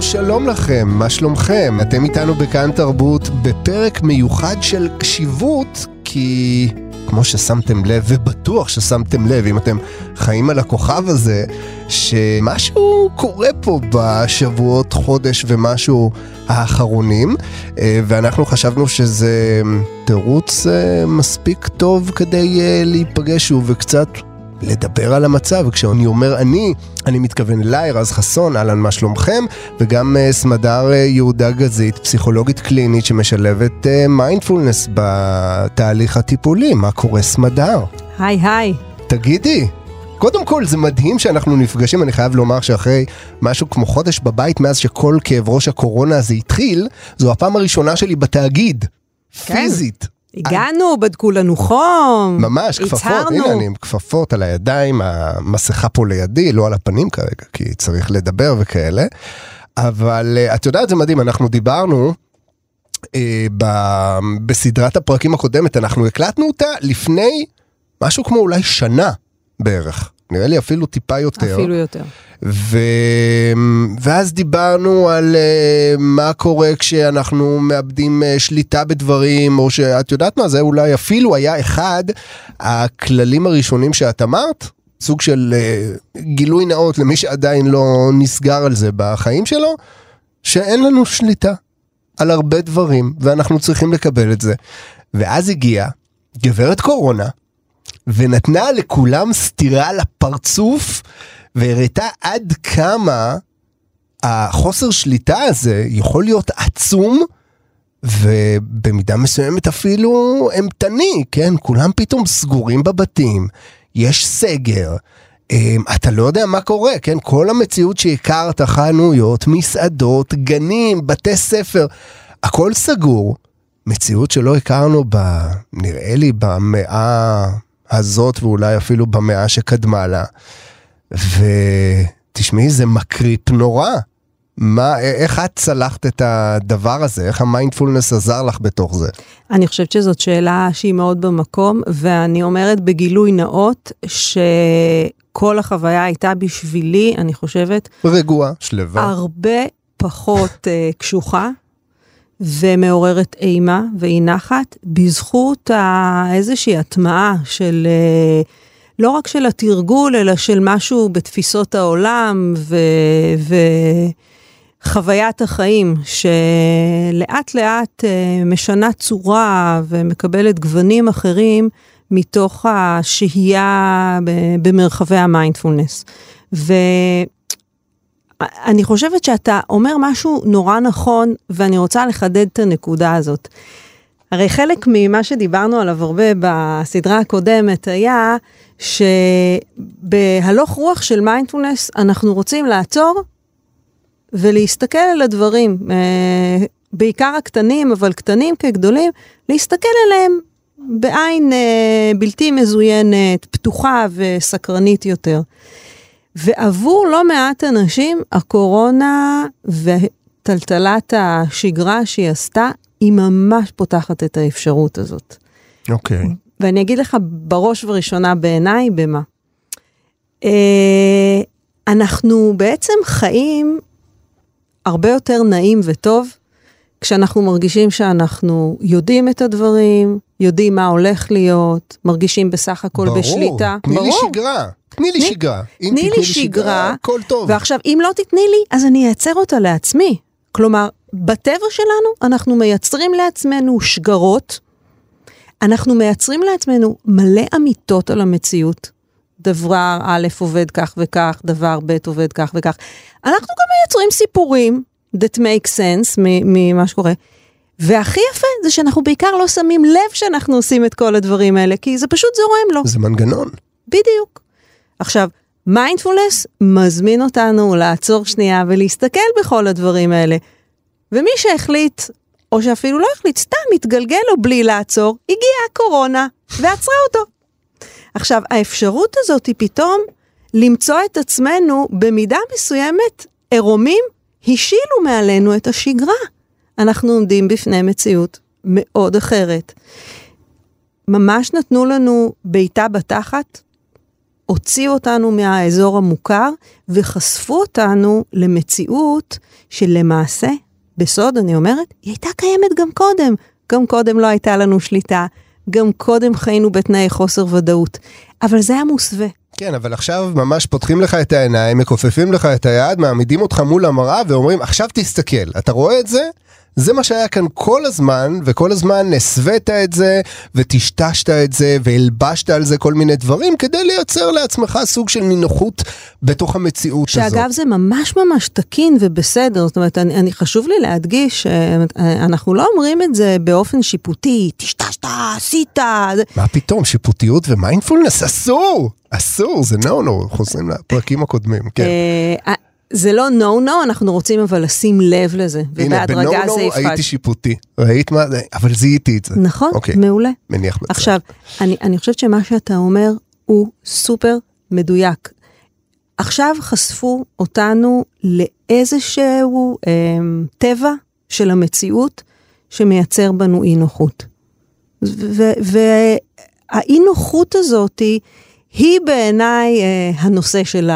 שלום שלום לכם, מה שלומכם? אתם איתנו בכאן תרבות בפרק מיוחד של קשיבות, כי כמו ששמתם לב, ובטוח ששמתם לב, אם אתם חיים על הכוכב הזה, שמשהו קורה פה בשבועות, חודש ומשהו האחרונים, אה, ואנחנו חשבנו שזה תירוץ אה, מספיק טוב כדי אה, להיפגש שוב וקצת לדבר על המצב, וכשאני אומר אני, אני מתכוון אליי, רז חסון, אהלן מה שלומכם, וגם uh, סמדר uh, יהודה גזית, פסיכולוגית קלינית שמשלבת מיינדפולנס uh, בתהליך הטיפולי. מה קורה סמדר? היי היי. תגידי, קודם כל זה מדהים שאנחנו נפגשים, אני חייב לומר שאחרי משהו כמו חודש בבית מאז שכל כאב ראש הקורונה הזה התחיל, זו הפעם הראשונה שלי בתאגיד. כן. פיזית. הגענו, בדקו לנו חום, ממש, כפפות, הנה אני עם כפפות על הידיים, המסכה פה לידי, לא על הפנים כרגע, כי צריך לדבר וכאלה. אבל אה, את יודעת, זה מדהים, אנחנו דיברנו אה, ב, בסדרת הפרקים הקודמת, אנחנו הקלטנו אותה לפני משהו כמו אולי שנה בערך. נראה לי אפילו טיפה יותר. אפילו יותר. ו... ואז דיברנו על uh, מה קורה כשאנחנו מאבדים uh, שליטה בדברים, או שאת יודעת מה, זה אולי אפילו היה אחד הכללים הראשונים שאת אמרת, סוג של uh, גילוי נאות למי שעדיין לא נסגר על זה בחיים שלו, שאין לנו שליטה על הרבה דברים, ואנחנו צריכים לקבל את זה. ואז הגיעה גברת קורונה, ונתנה לכולם סטירה לפרצוף, והראתה עד כמה החוסר שליטה הזה יכול להיות עצום, ובמידה מסוימת אפילו אימתני, כן? כולם פתאום סגורים בבתים, יש סגר. אמ, אתה לא יודע מה קורה, כן? כל המציאות שהכרת, חנויות, מסעדות, גנים, בתי ספר, הכל סגור. מציאות שלא הכרנו ב... נראה לי במאה הזאת ואולי אפילו במאה שקדמה לה. ותשמעי, זה מקריפ נורא. מה, איך את צלחת את הדבר הזה? איך המיינדפולנס עזר לך בתוך זה? אני חושבת שזאת שאלה שהיא מאוד במקום, ואני אומרת בגילוי נאות, שכל החוויה הייתה בשבילי, אני חושבת... רגועה, שלווה. הרבה פחות uh, קשוחה. ומעוררת אימה ואי נחת, בזכות איזושהי הטמעה של, אה, לא רק של התרגול, אלא של משהו בתפיסות העולם ו, וחוויית החיים, שלאט לאט אה, משנה צורה ומקבלת גוונים אחרים מתוך השהייה במרחבי המיינדפולנס. ו... אני חושבת שאתה אומר משהו נורא נכון, ואני רוצה לחדד את הנקודה הזאת. הרי חלק ממה שדיברנו עליו הרבה בסדרה הקודמת היה שבהלוך רוח של מיינדפולנס אנחנו רוצים לעצור ולהסתכל על הדברים, אה, בעיקר הקטנים, אבל קטנים כגדולים, להסתכל עליהם בעין אה, בלתי מזוינת, פתוחה וסקרנית יותר. ועבור לא מעט אנשים, הקורונה וטלטלת השגרה שהיא עשתה, היא ממש פותחת את האפשרות הזאת. אוקיי. Okay. ואני אגיד לך בראש ובראשונה בעיניי, במה. אה, אנחנו בעצם חיים הרבה יותר נעים וטוב, כשאנחנו מרגישים שאנחנו יודעים את הדברים, יודעים מה הולך להיות, מרגישים בסך הכל ברור, בשליטה. ברור, תני לי שגרה. תני לי שגרה. אם תני לי שגרה, הכל טוב. ועכשיו, אם לא תתני לי, אז אני אייצר אותה לעצמי. כלומר, בטבע שלנו, אנחנו מייצרים לעצמנו שגרות, אנחנו מייצרים לעצמנו מלא אמיתות על המציאות. דבר א' עובד כך וכך, דבר ב' עובד כך וכך. אנחנו גם מייצרים סיפורים that make sense ממה שקורה. והכי יפה זה שאנחנו בעיקר לא שמים לב שאנחנו עושים את כל הדברים האלה, כי זה פשוט זורם לו. זה מנגנון. בדיוק. עכשיו, מיינדפולנס מזמין אותנו לעצור שנייה ולהסתכל בכל הדברים האלה. ומי שהחליט, או שאפילו לא החליט, סתם מתגלגל לו בלי לעצור, הגיעה הקורונה ועצרה אותו. עכשיו, האפשרות הזאת היא פתאום למצוא את עצמנו במידה מסוימת עירומים, השילו מעלינו את השגרה. אנחנו עומדים בפני מציאות מאוד אחרת. ממש נתנו לנו בעיטה בתחת, הוציאו אותנו מהאזור המוכר וחשפו אותנו למציאות שלמעשה, בסוד אני אומרת, היא הייתה קיימת גם קודם. גם קודם לא הייתה לנו שליטה, גם קודם חיינו בתנאי חוסר ודאות, אבל זה היה מוסווה. כן, אבל עכשיו ממש פותחים לך את העיניים, מכופפים לך את היד, מעמידים אותך מול המראה ואומרים, עכשיו תסתכל, אתה רואה את זה? זה מה שהיה כאן כל הזמן, וכל הזמן הסווית את זה, וטשטשת את זה, והלבשת על זה כל מיני דברים, כדי לייצר לעצמך סוג של נינוחות בתוך המציאות שאגב, הזאת. שאגב, זה ממש ממש תקין ובסדר, זאת אומרת, אני, אני חשוב לי להדגיש, אה, אנחנו לא אומרים את זה באופן שיפוטי, טשטשת, עשית. מה פתאום, שיפוטיות ומיינדפולנס? אסור! אסור, זה נו נו, חוזרים לפרקים הקודמים, כן. זה לא נו נו, אנחנו רוצים אבל לשים לב לזה, ובהדרגה זה יפחד. הנה, בנו נו הייתי שיפוטי, ראית מה זה? אבל זיהיתי את זה. נכון, אוקיי. מעולה. מניח בצד. עכשיו, אני, אני חושבת שמה שאתה אומר הוא סופר מדויק. עכשיו חשפו אותנו לאיזשהו אה, טבע של המציאות שמייצר בנו אי נוחות. והאי נוחות הזאת היא, בעיניי אה, הנושא של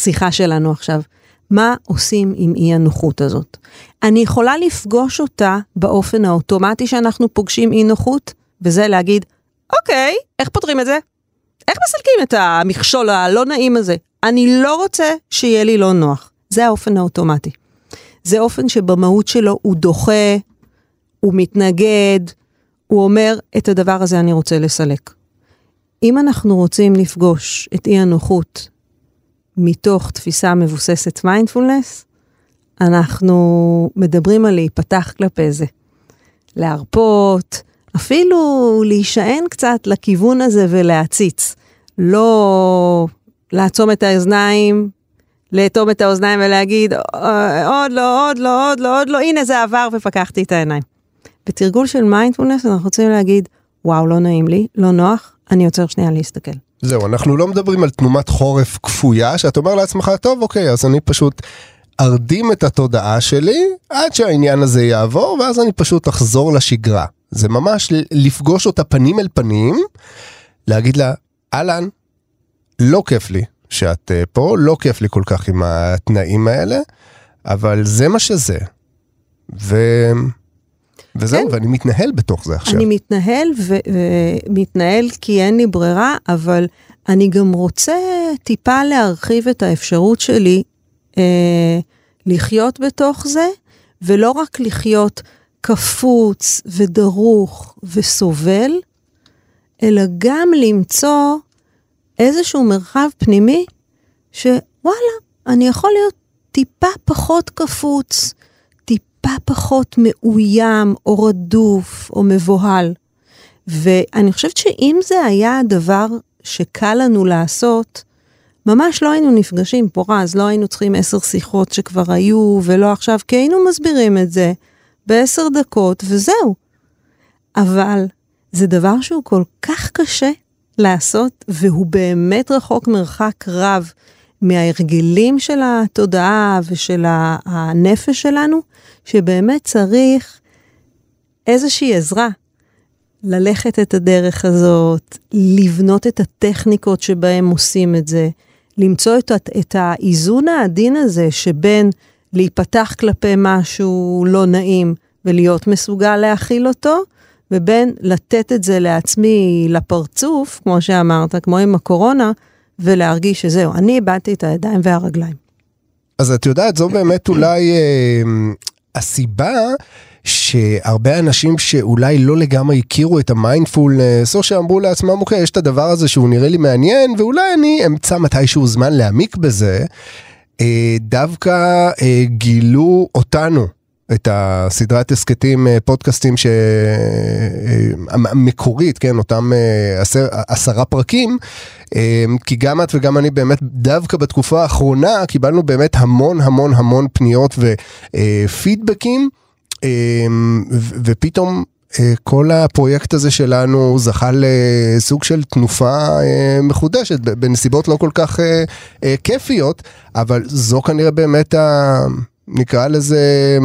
השיחה שלנו עכשיו. מה עושים עם אי הנוחות הזאת? אני יכולה לפגוש אותה באופן האוטומטי שאנחנו פוגשים אי נוחות, וזה להגיד, אוקיי, איך פותרים את זה? איך מסלקים את המכשול הלא נעים הזה? אני לא רוצה שיהיה לי לא נוח. זה האופן האוטומטי. זה אופן שבמהות שלו הוא דוחה, הוא מתנגד, הוא אומר, את הדבר הזה אני רוצה לסלק. אם אנחנו רוצים לפגוש את אי הנוחות מתוך תפיסה מבוססת מיינדפולנס, אנחנו מדברים על להיפתח כלפי זה. להרפות, אפילו להישען קצת לכיוון הזה ולהציץ. לא לעצום את האוזניים, לאטום את האוזניים ולהגיד, עוד לא, עוד לא, עוד לא, עוד לא, הנה זה עבר ופקחתי את העיניים. בתרגול של מיינדפולנס אנחנו רוצים להגיד, וואו, לא נעים לי, לא נוח, אני עוצר שנייה להסתכל. זהו, אנחנו לא מדברים על תנומת חורף כפויה, שאתה אומר לעצמך, טוב, אוקיי, אז אני פשוט ארדים את התודעה שלי עד שהעניין הזה יעבור, ואז אני פשוט אחזור לשגרה. זה ממש לפגוש אותה פנים אל פנים, להגיד לה, אהלן, לא כיף לי שאת uh, פה, לא כיף לי כל כך עם התנאים האלה, אבל זה מה שזה. ו... וזהו, כן. ואני מתנהל בתוך זה עכשיו. אני מתנהל ומתנהל כי אין לי ברירה, אבל אני גם רוצה טיפה להרחיב את האפשרות שלי אה, לחיות בתוך זה, ולא רק לחיות קפוץ ודרוך וסובל, אלא גם למצוא איזשהו מרחב פנימי שוואלה, אני יכול להיות טיפה פחות קפוץ, טיפה פחות מאוים או רדוף או מבוהל. ואני חושבת שאם זה היה הדבר שקל לנו לעשות, ממש לא היינו נפגשים פה רז, לא היינו צריכים עשר שיחות שכבר היו ולא עכשיו, כי היינו מסבירים את זה בעשר דקות וזהו. אבל זה דבר שהוא כל כך קשה לעשות, והוא באמת רחוק מרחק רב מההרגלים של התודעה ושל הנפש שלנו, שבאמת צריך איזושהי עזרה ללכת את הדרך הזאת, לבנות את הטכניקות שבהם עושים את זה, למצוא את, את האיזון העדין הזה שבין להיפתח כלפי משהו לא נעים ולהיות מסוגל להכיל אותו, ובין לתת את זה לעצמי לפרצוף, כמו שאמרת, כמו עם הקורונה, ולהרגיש שזהו, אני איבדתי את הידיים והרגליים. אז את יודעת, זו באמת אולי אה, הסיבה שהרבה אנשים שאולי לא לגמרי הכירו את המיינדפולנס, או שאמרו לעצמם, אוקיי, יש את הדבר הזה שהוא נראה לי מעניין, ואולי אני אמצא מתישהו זמן להעמיק בזה, אה, דווקא אה, גילו אותנו. את הסדרת הסכתים, אה, פודקאסטים המקורית, כן, אותם עשר, עשרה פרקים, כי גם את וגם אני באמת דווקא בתקופה האחרונה קיבלנו באמת המון המון המון פניות ופידבקים. אמ, ופתאום אה, כל הפרויקט הזה שלנו זכה לסוג של תנופה אה, מחודשת בנסיבות לא כל כך אה, כיפיות, אבל זו כנראה באמת נקרא לזה,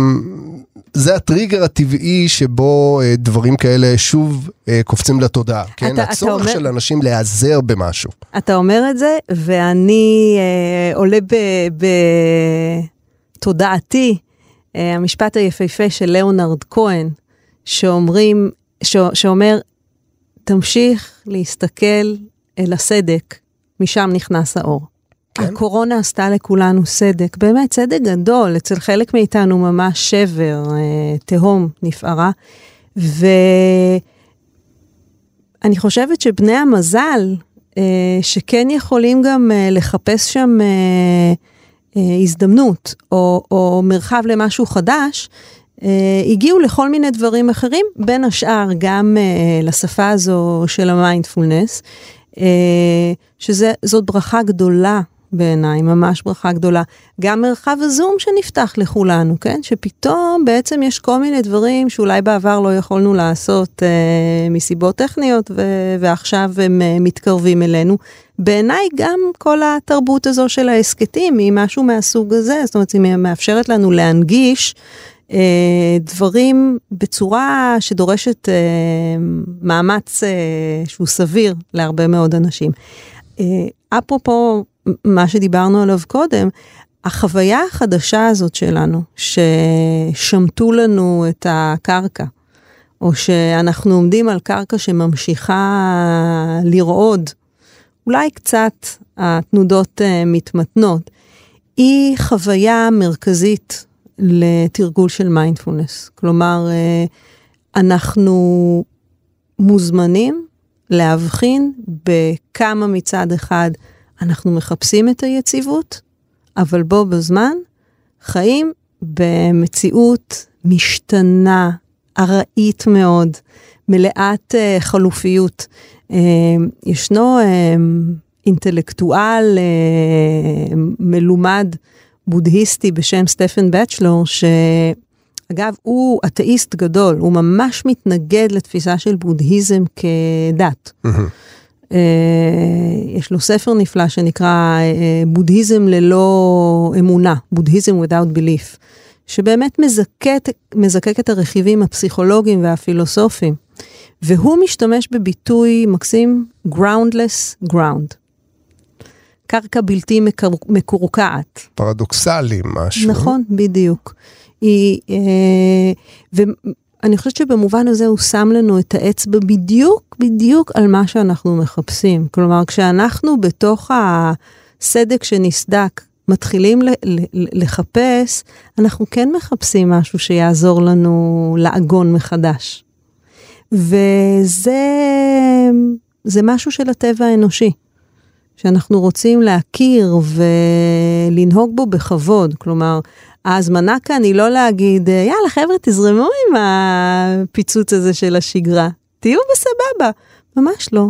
זה הטריגר הטבעי שבו אה, דברים כאלה שוב אה, קופצים לתודעה, כן? אתה הצורך אומר- של אנשים להיעזר במשהו. אתה אומר את זה, ואני אה, עולה בתודעתי אה, המשפט היפהפה של ליאונרד כהן, שאומרים, ש, שאומר, תמשיך להסתכל אל הסדק, משם נכנס האור. כן. הקורונה עשתה לכולנו סדק, באמת סדק גדול, אצל חלק מאיתנו ממש שבר, אה, תהום נפערה. ואני חושבת שבני המזל, אה, שכן יכולים גם אה, לחפש שם הזדמנות, או, או מרחב למשהו חדש, הגיעו לכל מיני דברים אחרים, בין השאר גם לשפה הזו של המיינדפולנס, שזאת ברכה גדולה בעיניי, ממש ברכה גדולה. גם מרחב הזום שנפתח לכולנו, כן? שפתאום בעצם יש כל מיני דברים שאולי בעבר לא יכולנו לעשות אה, מסיבות טכניות, ו- ועכשיו הם אה, מתקרבים אלינו. בעיניי גם כל התרבות הזו של ההסכתים היא משהו מהסוג הזה, זאת אומרת, היא מאפשרת לנו להנגיש אה, דברים בצורה שדורשת אה, מאמץ אה, שהוא סביר להרבה מאוד אנשים. אה, אפרופו מה שדיברנו עליו קודם, החוויה החדשה הזאת שלנו, ששמטו לנו את הקרקע, או שאנחנו עומדים על קרקע שממשיכה לרעוד, אולי קצת התנודות אה, מתמתנות, היא חוויה מרכזית לתרגול של מיינדפולנס. כלומר, אה, אנחנו מוזמנים להבחין בכמה מצד אחד אנחנו מחפשים את היציבות, אבל בו בזמן חיים במציאות משתנה, ארעית מאוד, מלאת uh, חלופיות. Uh, ישנו uh, אינטלקטואל uh, מלומד בודהיסטי בשם סטפן בצ'לור, שאגב, הוא אתאיסט גדול, הוא ממש מתנגד לתפיסה של בודהיזם כדת. אה, יש לו ספר נפלא שנקרא אה, בודהיזם ללא אמונה, בודהיזם without belief, שבאמת מזקק, מזקק את הרכיבים הפסיכולוגיים והפילוסופיים. והוא משתמש בביטוי מקסים groundless ground. קרקע בלתי מקורקעת. פרדוקסלי משהו. נכון, בדיוק. היא, אה, ואני חושבת שבמובן הזה הוא שם לנו את האצבע בדיוק, בדיוק על מה שאנחנו מחפשים. כלומר, כשאנחנו בתוך הסדק שנסדק, מתחילים לחפש, אנחנו כן מחפשים משהו שיעזור לנו לעגון מחדש. וזה זה משהו של הטבע האנושי. שאנחנו רוצים להכיר ולנהוג בו בכבוד. כלומר, ההזמנה כאן היא לא להגיד, יאללה חבר'ה, תזרמו עם הפיצוץ הזה של השגרה. תהיו בסבבה. ממש לא.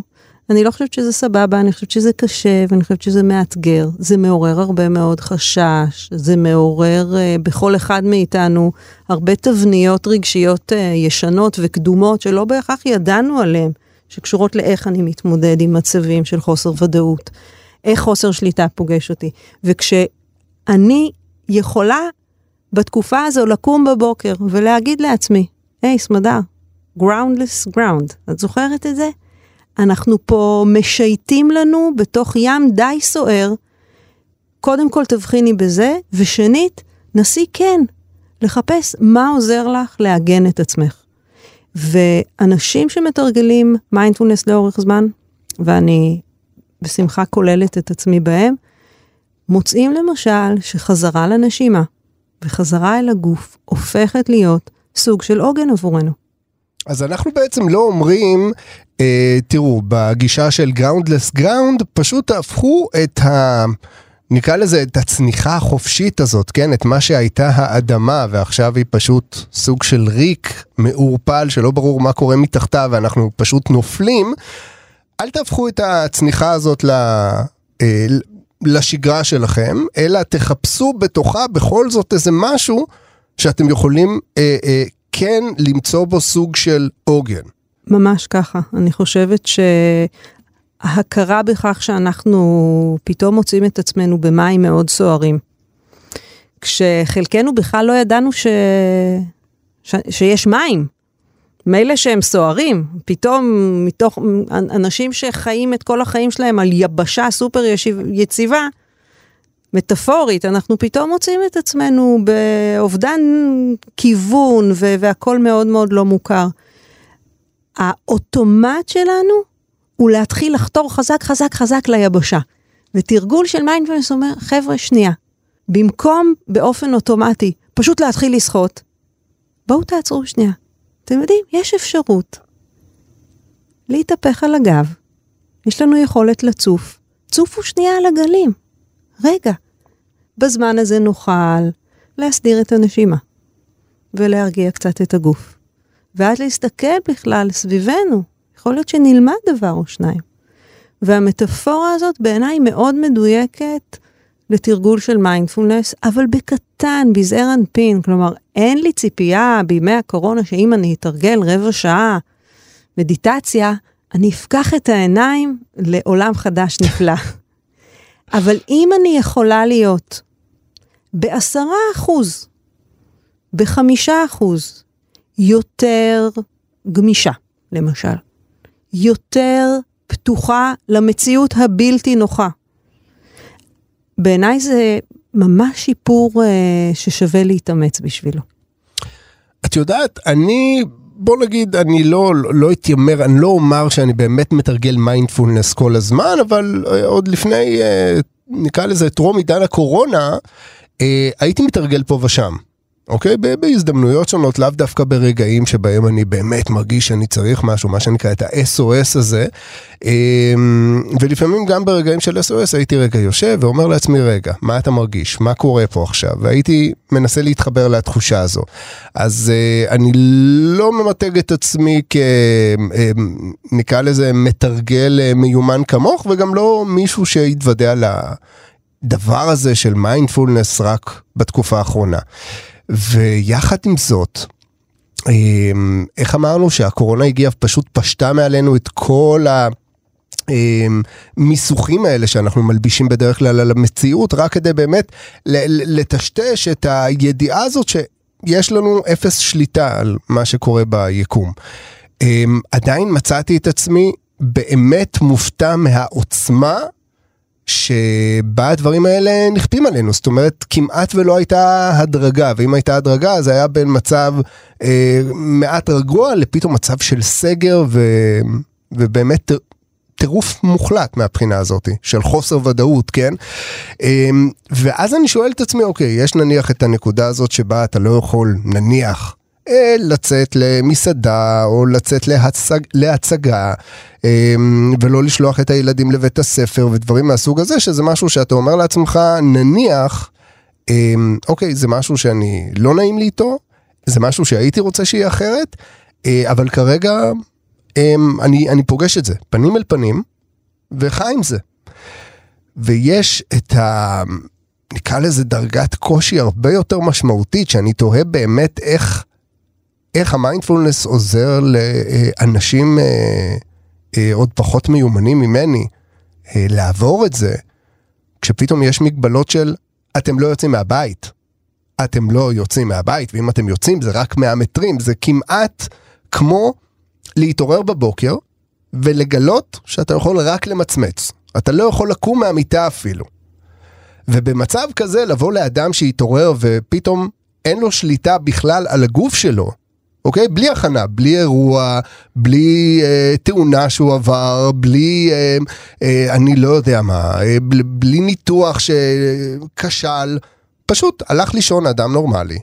אני לא חושבת שזה סבבה, אני חושבת שזה קשה, ואני חושבת שזה מאתגר. זה מעורר הרבה מאוד חשש, זה מעורר uh, בכל אחד מאיתנו הרבה תבניות רגשיות uh, ישנות וקדומות שלא בהכרח ידענו עליהן. שקשורות לאיך אני מתמודד עם מצבים של חוסר ודאות, איך חוסר שליטה פוגש אותי. וכשאני יכולה בתקופה הזו לקום בבוקר ולהגיד לעצמי, היי, hey, סמדר, groundless ground, את זוכרת את זה? אנחנו פה משייטים לנו בתוך ים די סוער. קודם כל תבחיני בזה, ושנית, נסי כן לחפש מה עוזר לך לעגן את עצמך. ואנשים שמתרגלים מיינדפולנס לאורך זמן, ואני בשמחה כוללת את עצמי בהם, מוצאים למשל שחזרה לנשימה וחזרה אל הגוף הופכת להיות סוג של עוגן עבורנו. אז אנחנו בעצם לא אומרים, אה, תראו, בגישה של Groundless Ground, פשוט תהפכו את ה... נקרא לזה את הצניחה החופשית הזאת, כן? את מה שהייתה האדמה ועכשיו היא פשוט סוג של ריק מעורפל שלא ברור מה קורה מתחתיו ואנחנו פשוט נופלים. אל תהפכו את הצניחה הזאת ל... אה, לשגרה שלכם, אלא תחפשו בתוכה בכל זאת איזה משהו שאתם יכולים אה, אה, כן למצוא בו סוג של עוגן. ממש ככה. אני חושבת שההכרה בכך שאנחנו פתאום מוצאים את עצמנו במים מאוד סוערים. כשחלקנו בכלל לא ידענו ש... ש... שיש מים. מילא שהם סוערים, פתאום מתוך אנשים שחיים את כל החיים שלהם על יבשה סופר יציבה, מטאפורית, אנחנו פתאום מוצאים את עצמנו באובדן כיוון והכל מאוד מאוד לא מוכר. האוטומט שלנו הוא להתחיל לחתור חזק חזק חזק ליבשה. ותרגול של מיינדפולנס אומר, חבר'ה, שנייה, במקום באופן אוטומטי פשוט להתחיל לשחות, בואו תעצרו שנייה. אתם יודעים, יש אפשרות להתהפך על הגב, יש לנו יכולת לצוף, צופו שנייה על הגלים. רגע, בזמן הזה נוכל להסדיר את הנשימה ולהרגיע קצת את הגוף. ואז להסתכל בכלל סביבנו, יכול להיות שנלמד דבר או שניים. והמטאפורה הזאת בעיניי מאוד מדויקת לתרגול של מיינדפולנס, אבל בקטן, בזעיר אנפין. כלומר, אין לי ציפייה בימי הקורונה שאם אני אתרגל רבע שעה מדיטציה, אני אפקח את העיניים לעולם חדש נפלא. אבל אם אני יכולה להיות בעשרה אחוז, בחמישה אחוז, יותר גמישה, למשל, יותר פתוחה למציאות הבלתי נוחה. בעיניי זה ממש שיפור אה, ששווה להתאמץ בשבילו. את יודעת, אני, בוא נגיד, אני לא, לא אתיימר, אני לא אומר שאני באמת מתרגל מיינדפולנס כל הזמן, אבל אה, עוד לפני, אה, נקרא לזה טרום עידן הקורונה, אה, הייתי מתרגל פה ושם. אוקיי? בהזדמנויות שונות, לאו דווקא ברגעים שבהם אני באמת מרגיש שאני צריך משהו, מה שנקרא את ה-SOS הזה. אמ, ולפעמים גם ברגעים של SOS הייתי רגע יושב ואומר לעצמי, רגע, מה אתה מרגיש? מה קורה פה עכשיו? והייתי מנסה להתחבר לתחושה הזו. אז אה, אני לא ממתג את עצמי כ... אמ, נקרא לזה מתרגל אה, מיומן כמוך, וגם לא מישהו שיתוודע לדבר הזה של מיינדפולנס רק בתקופה האחרונה. ויחד עם זאת, אמ, איך אמרנו שהקורונה הגיעה פשוט פשטה מעלינו את כל ה... מיסוכים האלה שאנחנו מלבישים בדרך כלל על המציאות, רק כדי באמת לטשטש את הידיעה הזאת שיש לנו אפס שליטה על מה שקורה ביקום. אמ, עדיין מצאתי את עצמי באמת מופתע מהעוצמה שבה הדברים האלה נכפים עלינו, זאת אומרת כמעט ולא הייתה הדרגה, ואם הייתה הדרגה זה היה בין מצב אה, מעט רגוע לפתאום מצב של סגר ו, ובאמת טירוף מוחלט מהבחינה הזאת, של חוסר ודאות, כן? אה, ואז אני שואל את עצמי, אוקיי, יש נניח את הנקודה הזאת שבה אתה לא יכול, נניח, לצאת למסעדה או לצאת להצג, להצגה אה, ולא לשלוח את הילדים לבית הספר ודברים מהסוג הזה, שזה משהו שאתה אומר לעצמך, נניח, אה, אוקיי, זה משהו שאני לא נעים לי איתו, זה משהו שהייתי רוצה שיהיה אחרת, אבל כרגע אני, אני פוגש את זה, פנים אל פנים, וחי עם זה. ויש את ה... נקרא לזה דרגת קושי הרבה יותר משמעותית, שאני תוהה באמת איך איך המיינדפולנס עוזר לאנשים אה, אה, עוד פחות מיומנים ממני אה, לעבור את זה, כשפתאום יש מגבלות של אתם לא יוצאים מהבית. אתם לא יוצאים מהבית, ואם אתם יוצאים זה רק 100 מטרים, זה כמעט כמו להתעורר בבוקר ולגלות שאתה יכול רק למצמץ. אתה לא יכול לקום מהמיטה אפילו. ובמצב כזה לבוא לאדם שהתעורר ופתאום אין לו שליטה בכלל על הגוף שלו, אוקיי? בלי הכנה, בלי אירוע, בלי אה, תאונה שהוא עבר, בלי, אה, אה, אני לא יודע מה, אה, בלי, בלי ניתוח שכשל, פשוט הלך לישון אדם נורמלי.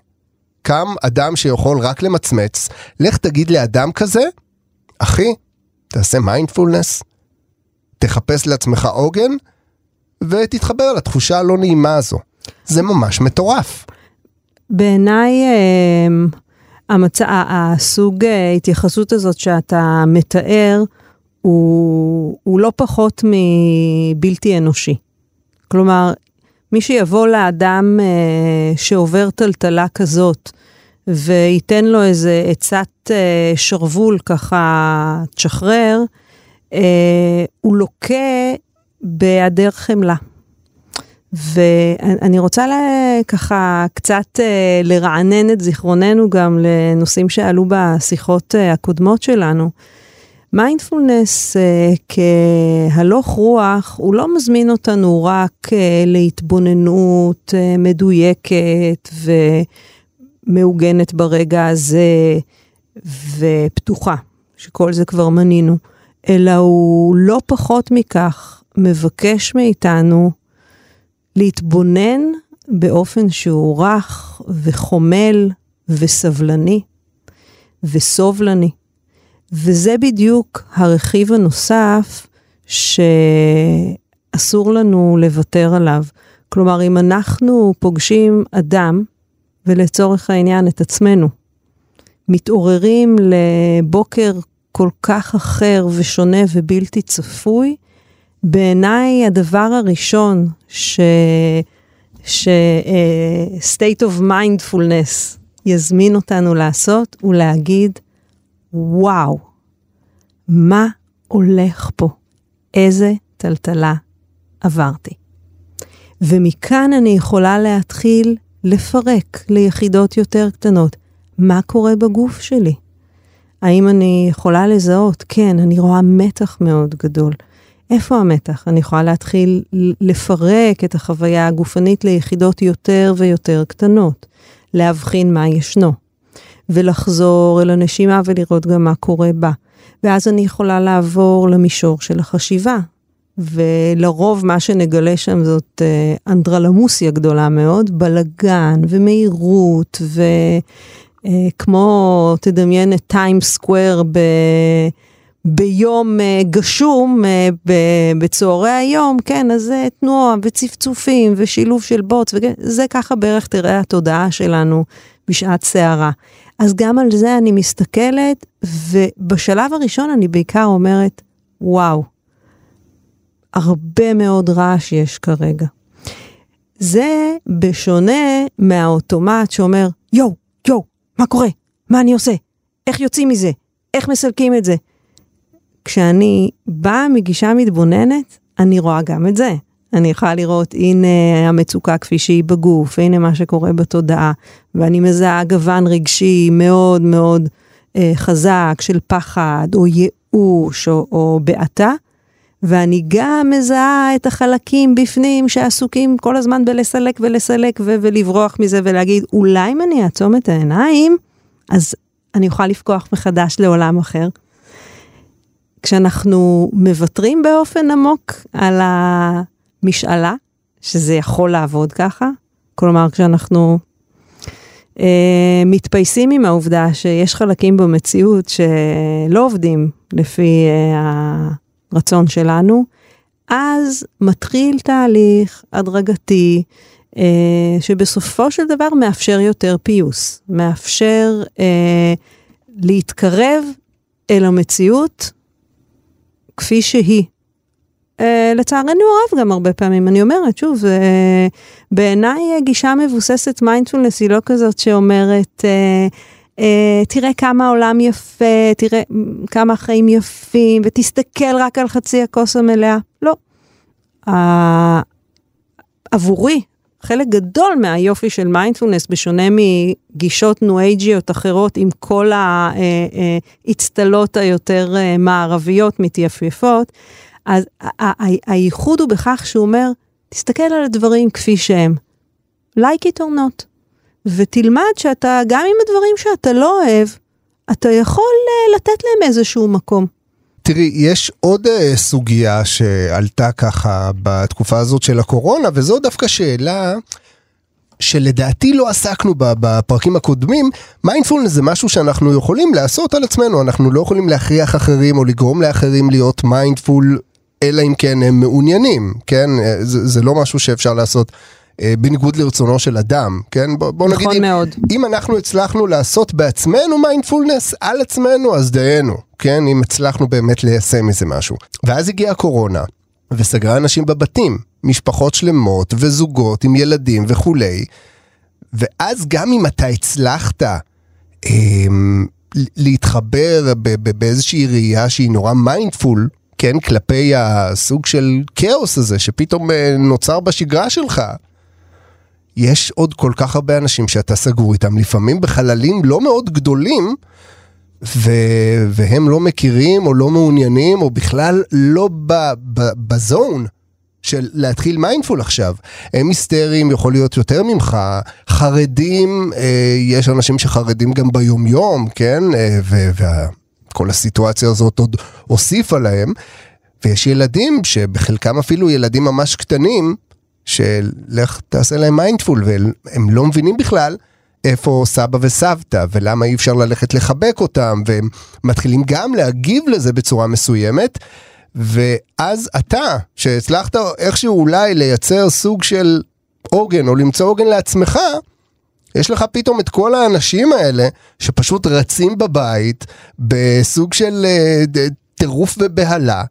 קם אדם שיכול רק למצמץ, לך תגיד לאדם כזה, אחי, תעשה מיינדפולנס, תחפש לעצמך עוגן, ותתחבר לתחושה הלא נעימה הזו. זה ממש מטורף. בעיניי, אה... המצ... הסוג אה, התייחסות הזאת שאתה מתאר, הוא, הוא לא פחות מבלתי אנושי. כלומר, מי שיבוא לאדם אה, שעובר טלטלה כזאת, וייתן לו איזה עצת אה, שרוול ככה, תשחרר, אה, הוא לוקה בהיעדר חמלה. ואני רוצה ככה קצת אה, לרענן את זיכרוננו גם לנושאים שעלו בשיחות אה, הקודמות שלנו. מיינדפולנס כהלוך רוח, הוא לא מזמין אותנו רק להתבוננות מדויקת ומעוגנת ברגע הזה ופתוחה, שכל זה כבר מנינו, אלא הוא לא פחות מכך מבקש מאיתנו להתבונן באופן שהוא רך וחומל וסבלני וסובלני. וזה בדיוק הרכיב הנוסף שאסור לנו לוותר עליו. כלומר, אם אנחנו פוגשים אדם, ולצורך העניין את עצמנו, מתעוררים לבוקר כל כך אחר ושונה ובלתי צפוי, בעיניי הדבר הראשון ש... ש... uh, state of mindfulness יזמין אותנו לעשות, הוא להגיד, וואו, מה הולך פה? איזה טלטלה עברתי. ומכאן אני יכולה להתחיל לפרק ליחידות יותר קטנות. מה קורה בגוף שלי? האם אני יכולה לזהות? כן, אני רואה מתח מאוד גדול. איפה המתח? אני יכולה להתחיל לפרק את החוויה הגופנית ליחידות יותר ויותר קטנות, להבחין מה ישנו, ולחזור אל הנשימה ולראות גם מה קורה בה. ואז אני יכולה לעבור למישור של החשיבה, ולרוב מה שנגלה שם זאת אה, אנדרלמוסיה גדולה מאוד, בלגן ומהירות, וכמו, אה, תדמיין את טיים סקוואר ב... ביום uh, גשום uh, בצהרי היום, כן, אז זה תנועה וצפצופים ושילוב של בוץ, וזה ככה בערך תראה התודעה שלנו בשעת סערה. אז גם על זה אני מסתכלת, ובשלב הראשון אני בעיקר אומרת, וואו, הרבה מאוד רעש יש כרגע. זה בשונה מהאוטומט שאומר, יואו, יואו, מה קורה? מה אני עושה? איך יוצאים מזה? איך מסלקים את זה? כשאני באה מגישה מתבוננת, אני רואה גם את זה. אני יכולה לראות, הנה המצוקה כפי שהיא בגוף, הנה מה שקורה בתודעה, ואני מזהה גוון רגשי מאוד מאוד אה, חזק של פחד, או ייאוש, או, או בעתה, ואני גם מזהה את החלקים בפנים שעסוקים כל הזמן בלסלק ולסלק ו- ולברוח מזה ולהגיד, אולי אם אני אעצום את העיניים, אז אני אוכל לפקוח מחדש לעולם אחר. כשאנחנו מוותרים באופן עמוק על המשאלה, שזה יכול לעבוד ככה, כלומר כשאנחנו אה, מתפייסים עם העובדה שיש חלקים במציאות שלא עובדים לפי אה, הרצון שלנו, אז מתחיל תהליך הדרגתי, אה, שבסופו של דבר מאפשר יותר פיוס, מאפשר אה, להתקרב אל המציאות כפי שהיא. אה, לצערנו הרב גם הרבה פעמים, אני אומרת, שוב, אה, בעיניי גישה מבוססת מיינדפולנס היא לא כזאת שאומרת, אה, אה, תראה כמה העולם יפה, תראה כמה החיים יפים, ותסתכל רק על חצי הכוס המלאה. לא. אה, עבורי, חלק גדול מהיופי של מיינדפולנס, בשונה מגישות ניו-אייג'יות אחרות עם כל האצטלות היותר אה, מערביות מתייפייפות, אז הייחוד הוא בכך שהוא אומר, תסתכל על הדברים כפי שהם, like it or not, ותלמד שאתה, גם עם הדברים שאתה לא אוהב, אתה יכול אה, לתת להם איזשהו מקום. תראי, יש עוד uh, סוגיה שעלתה ככה בתקופה הזאת של הקורונה, וזו דווקא שאלה שלדעתי לא עסקנו בה בפרקים הקודמים, מיינדפולנס זה משהו שאנחנו יכולים לעשות על עצמנו, אנחנו לא יכולים להכריח אחרים או לגרום לאחרים להיות mindful, אלא אם כן הם מעוניינים, כן? אה, זה, זה לא משהו שאפשר לעשות. אה, בניגוד לרצונו של אדם, כן? בוא, בוא נכון נגיד, מאוד. אם, אם אנחנו הצלחנו לעשות בעצמנו מיינדפולנס על עצמנו, אז דיינו, כן? אם הצלחנו באמת ליישם מזה משהו. ואז הגיעה הקורונה, וסגרה אנשים בבתים, משפחות שלמות וזוגות עם ילדים וכולי, ואז גם אם אתה הצלחת אה, להתחבר באיזושהי ראייה שהיא נורא מיינדפול, כן, כלפי הסוג של כאוס הזה שפתאום אה, נוצר בשגרה שלך. יש עוד כל כך הרבה אנשים שאתה סגור איתם, לפעמים בחללים לא מאוד גדולים, ו... והם לא מכירים או לא מעוניינים או בכלל לא בזון. של להתחיל mindful עכשיו. הם היסטריים, יכול להיות יותר ממך, חרדים, אה, יש אנשים שחרדים גם ביומיום, כן? אה, וכל הסיטואציה הזאת עוד הוסיפה להם. ויש ילדים שבחלקם אפילו ילדים ממש קטנים, שלך תעשה להם mindful, והם לא מבינים בכלל איפה סבא וסבתא, ולמה אי אפשר ללכת לחבק אותם, והם מתחילים גם להגיב לזה בצורה מסוימת. ואז אתה, שהצלחת איכשהו אולי לייצר סוג של עוגן, או למצוא עוגן לעצמך, יש לך פתאום את כל האנשים האלה שפשוט רצים בבית בסוג של uh, טירוף ובהלה.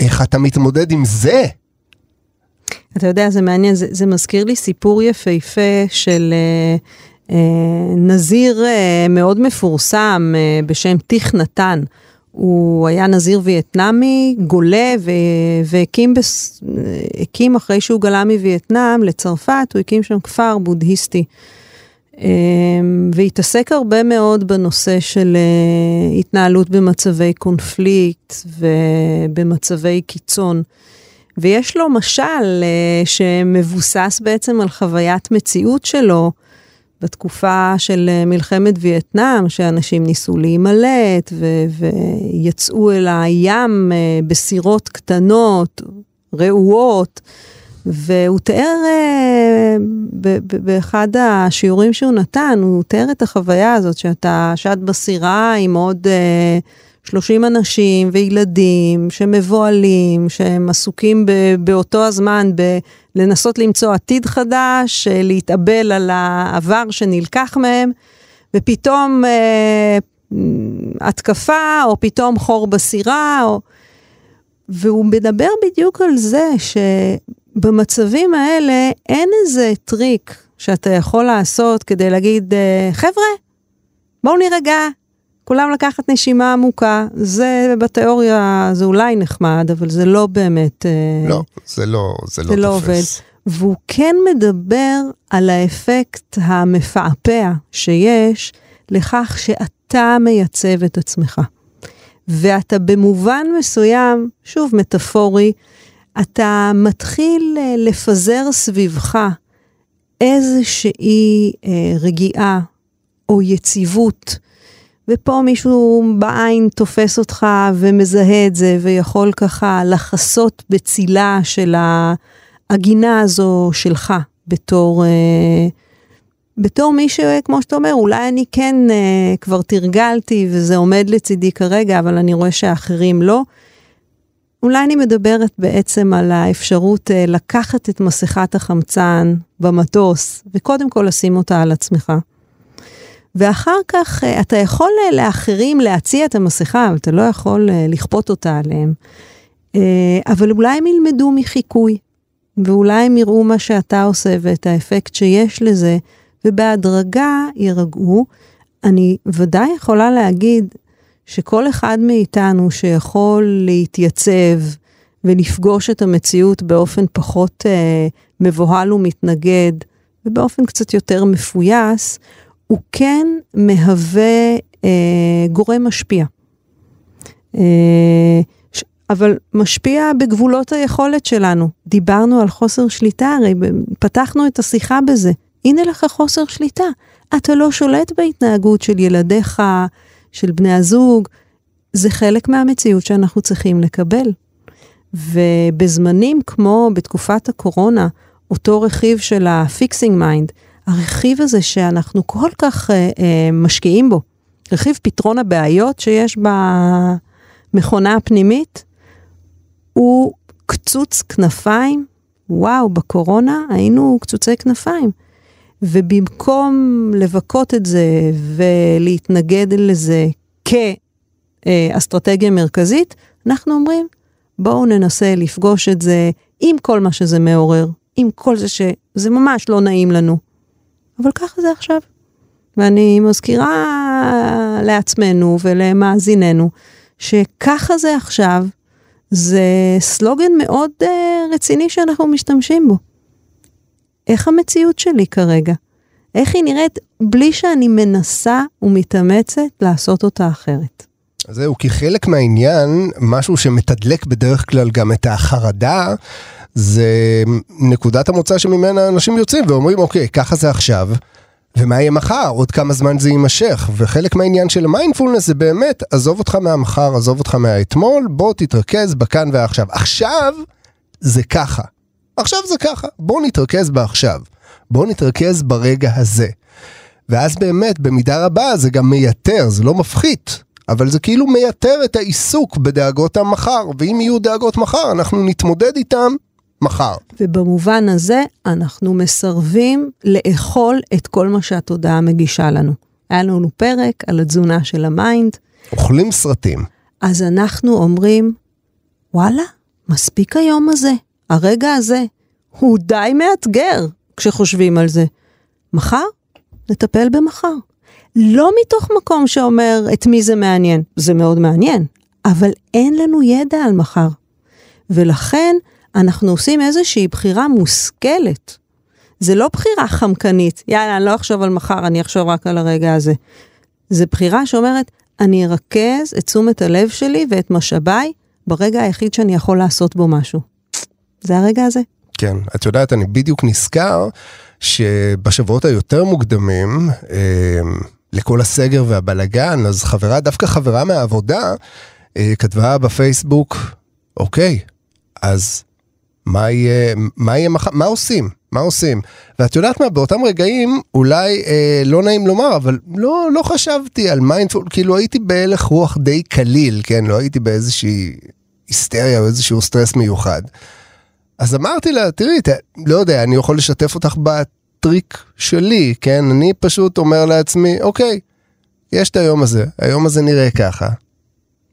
איך אתה מתמודד עם זה? אתה יודע, זה מעניין, זה, זה מזכיר לי סיפור יפהפה של uh, uh, נזיר uh, מאוד מפורסם uh, בשם טיך נתן. הוא היה נזיר וייטנאמי, גולה, והקים בס... הקים אחרי שהוא גלה מווייטנאם לצרפת, הוא הקים שם כפר בודהיסטי. אמ, והתעסק הרבה מאוד בנושא של אה, התנהלות במצבי קונפליקט ובמצבי קיצון. ויש לו משל אה, שמבוסס בעצם על חוויית מציאות שלו, בתקופה של אה, מלחמת וייטנאם, שאנשים ניסו להימלט ו- ויצאו אל הים אה, בסירות קטנות, רעועות, והוא תיאר באחד השיעורים שהוא נתן, הוא תיאר את החוויה הזאת שאתה שט בסירה עם עוד 30 אנשים וילדים שמבוהלים, שהם עסוקים באותו הזמן לנסות למצוא עתיד חדש, אה, להתאבל על העבר שנלקח מהם, ופתאום אה, התקפה, או פתאום חור בסירה, או... והוא מדבר בדיוק על זה שבמצבים האלה אין איזה טריק שאתה יכול לעשות כדי להגיד, אה, חבר'ה, בואו נירגע, כולם לקחת נשימה עמוקה, זה בתיאוריה, זה אולי נחמד, אבל זה לא באמת... אה, לא, זה לא, זה לא, זה לא עובד. והוא כן מדבר על האפקט המפעפע שיש לכך שאתה מייצב את עצמך. ואתה במובן מסוים, שוב מטאפורי, אתה מתחיל אה, לפזר סביבך איזושהי אה, רגיעה או יציבות ופה מישהו בעין תופס אותך ומזהה את זה, ויכול ככה לחסות בצילה של הגינה הזו שלך, בתור, אה, בתור מי שכמו שאתה אומר, אולי אני כן אה, כבר תרגלתי וזה עומד לצידי כרגע, אבל אני רואה שאחרים לא. אולי אני מדברת בעצם על האפשרות אה, לקחת את מסכת החמצן במטוס, וקודם כל לשים אותה על עצמך. ואחר כך אה, אתה יכול אה, לאחרים להציע את המסכה, אבל אתה לא יכול אה, לכפות אותה עליהם. אבל אולי הם ילמדו מחיקוי, ואולי הם יראו מה שאתה עושה ואת האפקט שיש לזה, ובהדרגה יירגעו. אני ודאי יכולה להגיד שכל אחד מאיתנו שיכול להתייצב ולפגוש את המציאות באופן פחות מבוהל ומתנגד, ובאופן קצת יותר מפויס, הוא כן מהווה אה, גורם משפיע. אה, ש, אבל משפיע בגבולות היכולת שלנו. דיברנו על חוסר שליטה, הרי פתחנו את השיחה בזה. הנה לך חוסר שליטה. אתה לא שולט בהתנהגות של ילדיך, של בני הזוג. זה חלק מהמציאות שאנחנו צריכים לקבל. ובזמנים כמו בתקופת הקורונה, אותו רכיב של ה-fixing mind, הרכיב הזה שאנחנו כל כך אה, אה, משקיעים בו, רכיב פתרון הבעיות שיש במכונה הפנימית, הוא קצוץ כנפיים. וואו, בקורונה היינו קצוצי כנפיים. ובמקום לבכות את זה ולהתנגד לזה כאסטרטגיה מרכזית, אנחנו אומרים, בואו ננסה לפגוש את זה עם כל מה שזה מעורר, עם כל זה שזה ממש לא נעים לנו. אבל ככה זה עכשיו. ואני מזכירה לעצמנו ולמאזיננו, שככה זה עכשיו, זה סלוגן מאוד uh, רציני שאנחנו משתמשים בו. איך המציאות שלי כרגע? איך היא נראית בלי שאני מנסה ומתאמצת לעשות אותה אחרת? זהו, כי חלק מהעניין, משהו שמתדלק בדרך כלל גם את החרדה, זה נקודת המוצא שממנה אנשים יוצאים ואומרים, אוקיי, ככה זה עכשיו. ומה יהיה מחר? עוד כמה זמן זה יימשך? וחלק מהעניין של המיינדפולנס זה באמת, עזוב אותך מהמחר, עזוב אותך מהאתמול, בוא תתרכז בכאן ועכשיו. עכשיו זה ככה. עכשיו זה ככה. בוא נתרכז בעכשיו. בוא נתרכז ברגע הזה. ואז באמת, במידה רבה זה גם מייתר, זה לא מפחית. אבל זה כאילו מייתר את העיסוק בדאגות המחר, ואם יהיו דאגות מחר, אנחנו נתמודד איתם מחר. ובמובן הזה, אנחנו מסרבים לאכול את כל מה שהתודעה מגישה לנו. היה לנו פרק על התזונה של ה mind. אוכלים סרטים. אז אנחנו אומרים, וואלה, מספיק היום הזה, הרגע הזה. הוא די מאתגר כשחושבים על זה. מחר? נטפל במחר. לא מתוך מקום שאומר את מי זה מעניין, זה מאוד מעניין, אבל אין לנו ידע על מחר. ולכן אנחנו עושים איזושהי בחירה מושכלת. זה לא בחירה חמקנית, יאללה, אני לא אחשוב על מחר, אני אחשוב רק על הרגע הזה. זה בחירה שאומרת, אני ארכז את תשומת הלב שלי ואת משאביי ברגע היחיד שאני יכול לעשות בו משהו. זה הרגע הזה. כן, את יודעת, אני בדיוק נזכר שבשבועות היותר מוקדמים, אה, לכל הסגר והבלגן, אז חברה, דווקא חברה מהעבודה, אה, כתבה בפייסבוק, אוקיי, אז מה יהיה, מה יהיה, מה עושים? מה עושים? ואת יודעת מה, באותם רגעים, אולי אה, לא נעים לומר, אבל לא, לא חשבתי על mindful, כאילו הייתי בהלך רוח די קליל, כן? לא הייתי באיזושהי היסטריה או איזשהו סטרס מיוחד. אז אמרתי לה, תראי, ת, לא יודע, אני יכול לשתף אותך בטריק שלי, כן? אני פשוט אומר לעצמי, אוקיי, יש את היום הזה, היום הזה נראה ככה.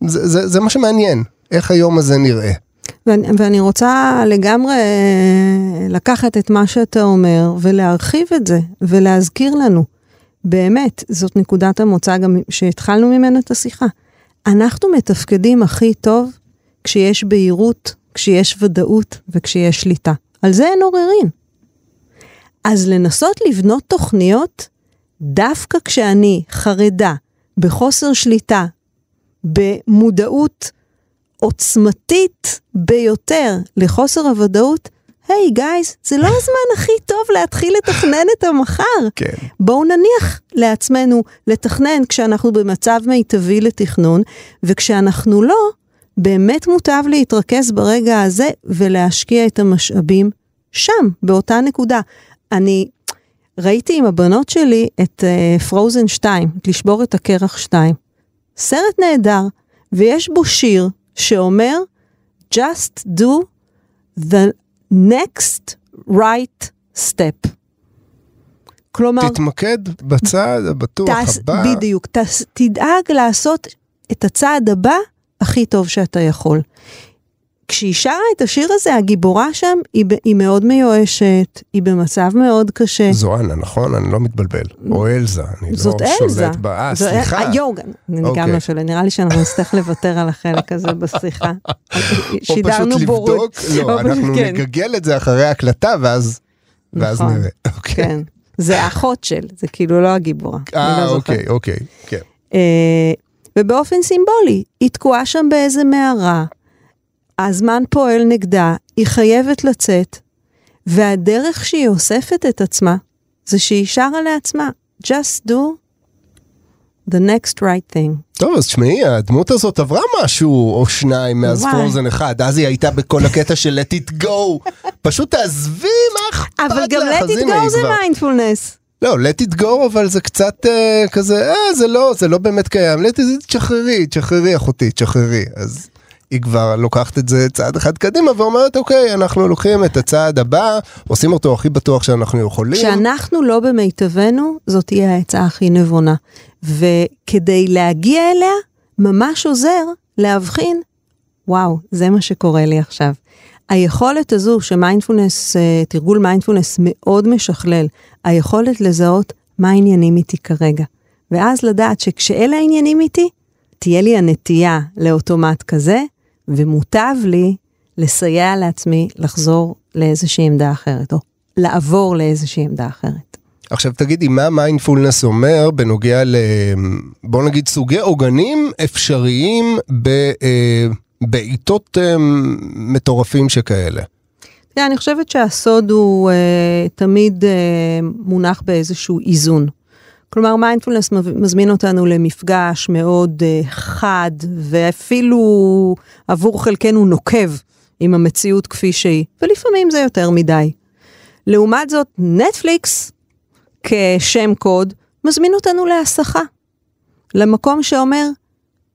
זה, זה, זה מה שמעניין, איך היום הזה נראה. ואני, ואני רוצה לגמרי אה, לקחת את מה שאתה אומר ולהרחיב את זה ולהזכיר לנו. באמת, זאת נקודת המוצא גם שהתחלנו ממנה את השיחה. אנחנו מתפקדים הכי טוב כשיש בהירות, כשיש ודאות וכשיש שליטה. על זה אין עוררין. אז לנסות לבנות תוכניות דווקא כשאני חרדה, בחוסר שליטה, במודעות עוצמתית ביותר לחוסר הוודאות, היי hey, גייז, זה לא הזמן הכי טוב להתחיל לתכנן את המחר. כן. בואו נניח לעצמנו לתכנן כשאנחנו במצב מיטבי לתכנון, וכשאנחנו לא, באמת מוטב להתרכז ברגע הזה ולהשקיע את המשאבים שם, באותה נקודה. אני ראיתי עם הבנות שלי את פרוזן uh, 2, את לשבור את הקרח 2. סרט נהדר, ויש בו שיר שאומר, just do the next right step. כלומר... תתמקד בצעד הבטוח תס, הבא. בדיוק, תס, תדאג לעשות את הצעד הבא הכי טוב שאתה יכול. כשהיא שרה את השיר הזה, הגיבורה שם היא, היא מאוד מיואשת, היא במצב מאוד קשה. זו אנה, נכון? אני לא מתבלבל. או אלזה, אני זאת לא אלזה. שולט בה. אה, סליחה. יואו, אני okay. גם אוקיי. לא שולט, נראה לי שאנחנו נצטרך לוותר על החלק הזה בשיחה. שידרנו בורות. או פשוט לבדוק, לא, אנחנו כן. נגגל את זה אחרי ההקלטה, ואז, ואז נכון, נראה. Okay. כן, זה האחות של, זה כאילו לא הגיבורה. אה, לא אוקיי, אוקיי, כן. Uh, ובאופן סימבולי, היא תקועה שם באיזה מערה. הזמן פועל נגדה, היא חייבת לצאת, והדרך שהיא אוספת את עצמה, זה שהיא שרה לעצמה, just do the next right thing. טוב, אז תשמעי, הדמות הזאת עברה משהו או שניים מאז פרוזן אחד, אז היא הייתה בכל הקטע של let it go. פשוט תעזבי, מה אכפת לך? אבל גם let it go זה מיינדפולנס. לא, let it go, אבל זה קצת uh, כזה, אה, זה לא, זה לא באמת קיים. let it, תשחררי, תשחררי אחותי, תשחררי. אז היא כבר לוקחת את זה צעד אחד קדימה ואומרת אוקיי אנחנו לוקחים את הצעד הבא עושים אותו הכי בטוח שאנחנו יכולים. כשאנחנו לא במיטבנו זאת תהיה העצה הכי נבונה וכדי להגיע אליה ממש עוזר להבחין וואו זה מה שקורה לי עכשיו. היכולת הזו שמיינדפולנס אה, תרגול מיינדפולנס מאוד משכלל היכולת לזהות מה העניינים איתי כרגע ואז לדעת שכשאלה העניינים איתי תהיה לי הנטייה לאוטומט כזה, ומוטב לי לסייע לעצמי לחזור לאיזושהי עמדה אחרת, או לעבור לאיזושהי עמדה אחרת. עכשיו תגידי, מה מיינדפולנס אומר בנוגע ל... בוא נגיד סוגי עוגנים אפשריים ב... אה, בעיתות אה, מטורפים שכאלה? תראה, אני חושבת שהסוד הוא אה, תמיד אה, מונח באיזשהו איזון. כלומר, מיינדפולנס מזמין אותנו למפגש מאוד uh, חד, ואפילו עבור חלקנו נוקב עם המציאות כפי שהיא, ולפעמים זה יותר מדי. לעומת זאת, נטפליקס, כשם קוד, מזמין אותנו להסחה. למקום שאומר,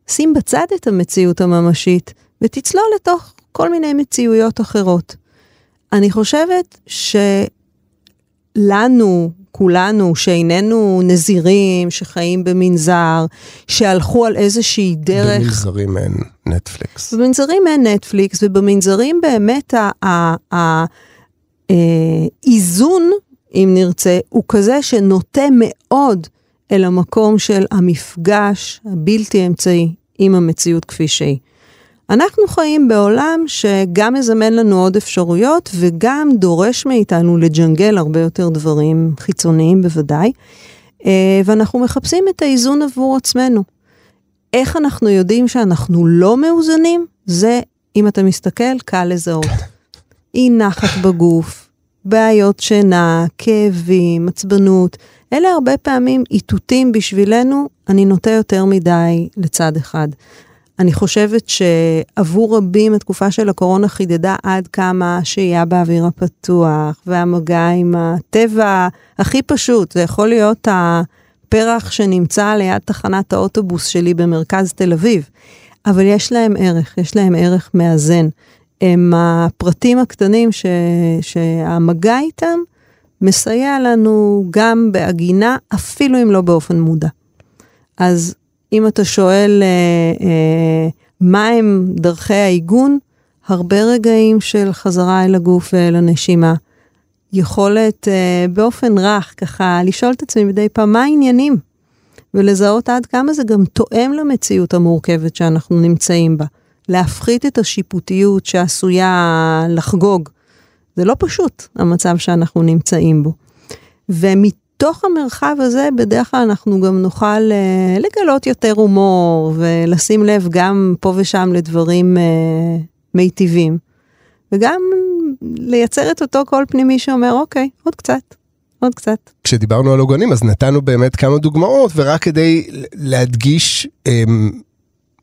שים בצד את המציאות הממשית, ותצלול לתוך כל מיני מציאויות אחרות. אני חושבת שלנו, כולנו, שאיננו נזירים, שחיים במנזר, שהלכו על איזושהי דרך... במנזרים אין נטפליקס. במנזרים אין נטפליקס, ובמנזרים באמת האיזון, אה, אם נרצה, הוא כזה שנוטה מאוד אל המקום של המפגש הבלתי אמצעי עם המציאות כפי שהיא. אנחנו חיים בעולם שגם מזמן לנו עוד אפשרויות וגם דורש מאיתנו לג'נגל הרבה יותר דברים חיצוניים בוודאי, אה, ואנחנו מחפשים את האיזון עבור עצמנו. איך אנחנו יודעים שאנחנו לא מאוזנים? זה, אם אתה מסתכל, קל לזהות. אי נחת בגוף, בעיות שינה, כאבים, עצבנות, אלה הרבה פעמים איתותים בשבילנו, אני נוטה יותר מדי לצד אחד. אני חושבת שעבור רבים התקופה של הקורונה חידדה עד כמה השהייה באוויר הפתוח והמגע עם הטבע הכי פשוט, זה יכול להיות הפרח שנמצא ליד תחנת האוטובוס שלי במרכז תל אביב, אבל יש להם ערך, יש להם ערך מאזן. הם הפרטים הקטנים ש, שהמגע איתם מסייע לנו גם בהגינה, אפילו אם לא באופן מודע. אז אם אתה שואל אה, אה, מה הם דרכי העיגון, הרבה רגעים של חזרה אל הגוף ואל הנשימה. יכולת אה, באופן רך, ככה, לשאול את עצמי מדי פעם, מה העניינים? ולזהות עד כמה זה גם תואם למציאות המורכבת שאנחנו נמצאים בה. להפחית את השיפוטיות שעשויה לחגוג. זה לא פשוט, המצב שאנחנו נמצאים בו. ומת... בתוך המרחב הזה בדרך כלל אנחנו גם נוכל uh, לגלות יותר הומור ולשים לב גם פה ושם לדברים uh, מיטיבים. וגם לייצר את אותו קול פנימי שאומר אוקיי, עוד קצת. עוד קצת. כשדיברנו על עוגנים אז נתנו באמת כמה דוגמאות ורק כדי להדגיש אמ,